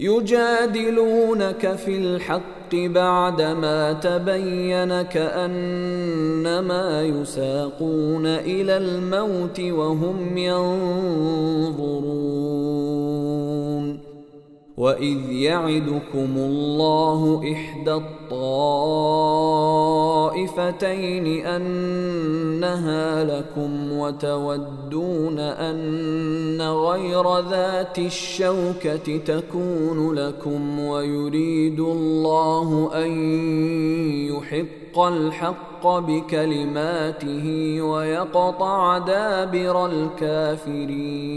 يجادلونك في الحق بعدما تبين كأنما يساقون إلى الموت وهم ينظرون. وإذ يعدكم الله إحدى الطائفتين أنها لكم وتودون أن غير ذات الشوكة تكون لكم ويريد الله أن يحق الحق بكلماته ويقطع دابر الكافرين.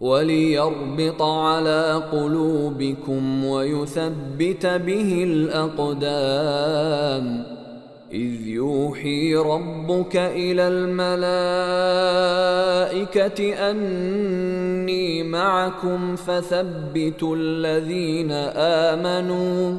وليربط على قلوبكم ويثبت به الأقدام. إذ يوحي ربك إلى الملائكة أني معكم فثبتوا الذين آمنوا.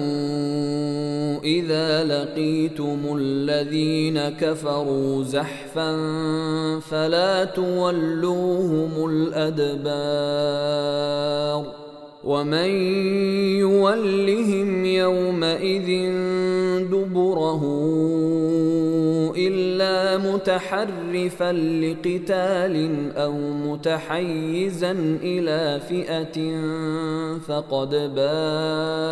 اذا لقيتم الذين كفروا زحفا فلا تولوهم الأدبار ومن يولهم يومئذ دبره إلا متحرفا لقتال أو متحيزا إلى فئة فقد باء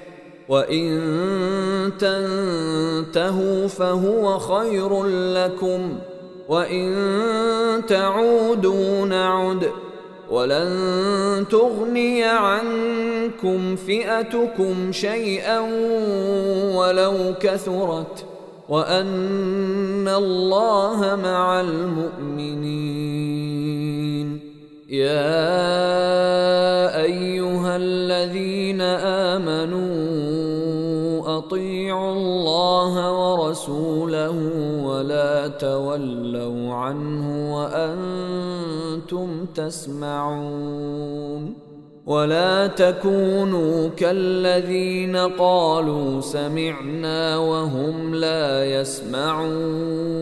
وإن تنتهوا فهو خير لكم وإن تعودوا نعد ولن تغني عنكم فئتكم شيئا ولو كثرت وأن الله مع المؤمنين. يا أيها الذين آمنوا اطيعوا الله ورسوله ولا تولوا عنه وأنتم تسمعون ولا تكونوا كالذين قالوا سمعنا وهم لا يسمعون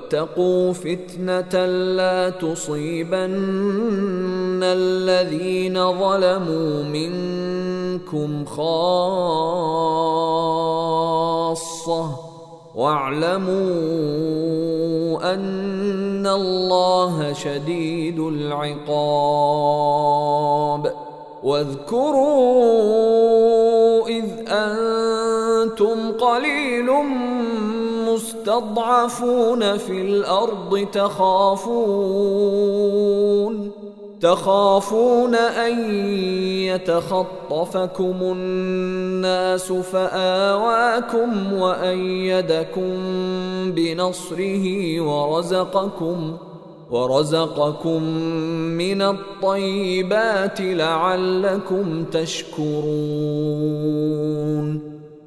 واتقوا فتنة لا تصيبن الذين ظلموا منكم خاصة واعلموا أن الله شديد العقاب واذكروا إذ أنتم قليل مستضعفون في الأرض تخافون تخافون أن يتخطفكم الناس فآواكم وأيدكم بنصره ورزقكم ورزقكم من الطيبات لعلكم تشكرون.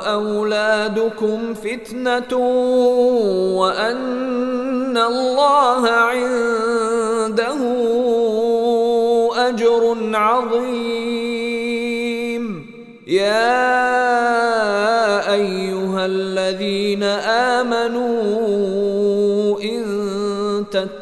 وأولادكم فتنة وأن الله عنده أجر عظيم. يا أيها الذين آمنوا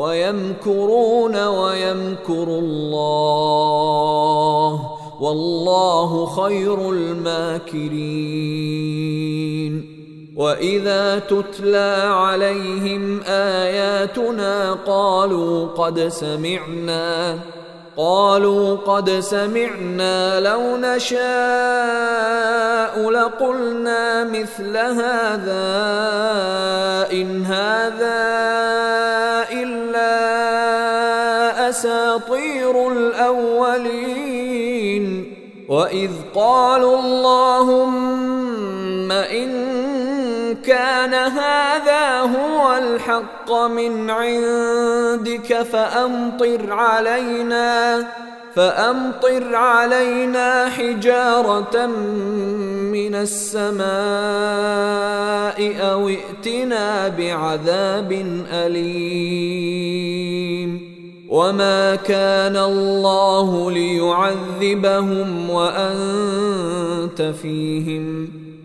ويمكرون ويمكر الله والله خير الماكرين. وإذا تتلى عليهم آياتنا قالوا قد سمعنا قالوا قد سمعنا لو نشاء لقلنا مثل هذا إن هذا إلا أساطير الأولين وإذ قالوا اللهم إن كان هذا هو الحق من عندك فأمطر علينا فأمطر علينا حجارة من السماء أو ائتنا بعذاب أليم. وما كان الله ليعذبهم وأنت فيهم.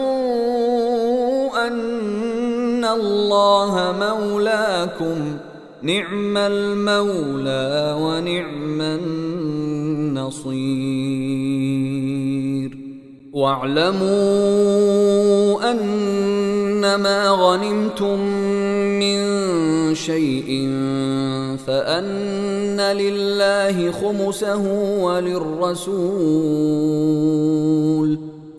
ان الله مولاكم. نعم المولى ونعم النصير. واعلموا أنما غنمتم من شيء فأن لله خمسه وللرسول.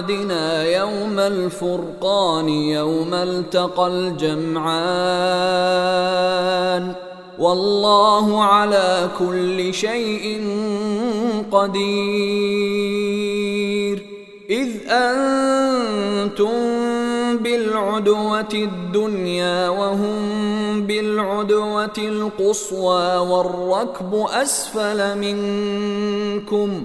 عبدنا يوم الفرقان يوم التقى الجمعان. والله على كل شيء قدير. إذ أنتم بالعدوة الدنيا وهم بالعدوة القصوى والركب أسفل منكم.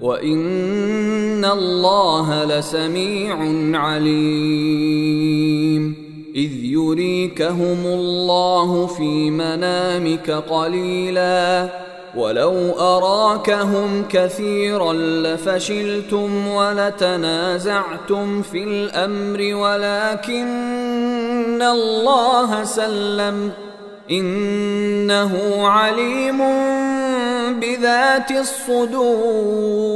وان الله لسميع عليم اذ يريكهم الله في منامك قليلا ولو اراكهم كثيرا لفشلتم ولتنازعتم في الامر ولكن الله سلم إنه عليم بذات الصدور.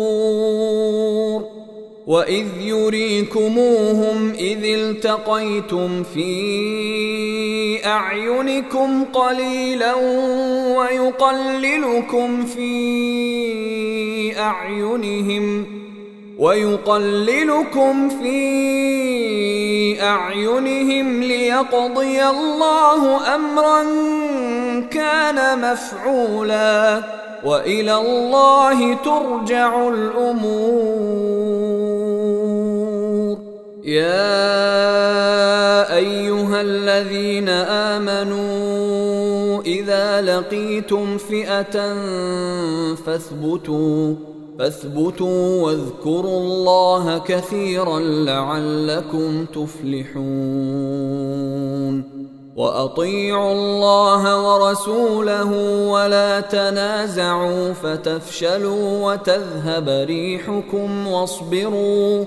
وإذ يريكموهم إذ التقيتم في أعينكم قليلا ويقللكم في أعينهم ويقللكم في أعينهم ليقضي الله أمرا كان مفعولا وإلى الله ترجع الأمور. يا أيها الذين آمنوا إذا لقيتم فئة فاثبتوا فاثبتوا واذكروا الله كثيرا لعلكم تفلحون. وأطيعوا الله ورسوله ولا تنازعوا فتفشلوا وتذهب ريحكم واصبروا.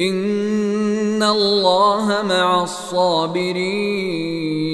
إن الله مع الصابرين.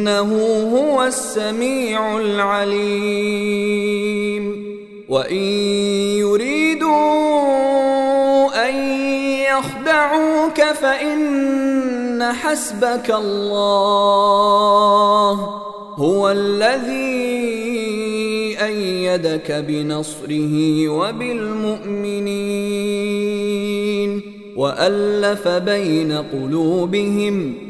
إنه هو السميع العليم. وإن يريدوا أن يخدعوك فإن حسبك الله. هو الذي أيدك بنصره وبالمؤمنين. وألف بين قلوبهم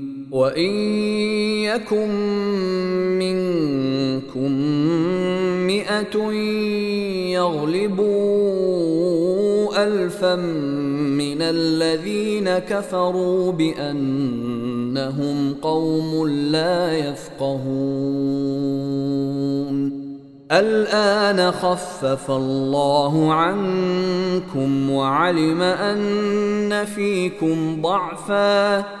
وإن يكن منكم مئة يغلبوا ألفا من الذين كفروا بأنهم قوم لا يفقهون. الآن خفف الله عنكم وعلم أن فيكم ضعفاً.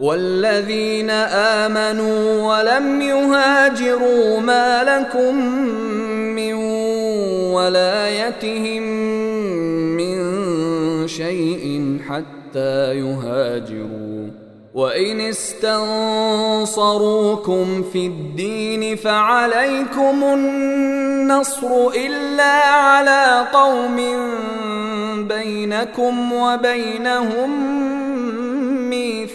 والذين آمنوا ولم يهاجروا ما لكم من ولايتهم من شيء حتى يهاجروا. وإن استنصروكم في الدين فعليكم النصر إلا على قوم بينكم وبينهم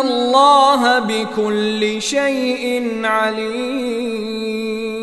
الله بكل شيء عليم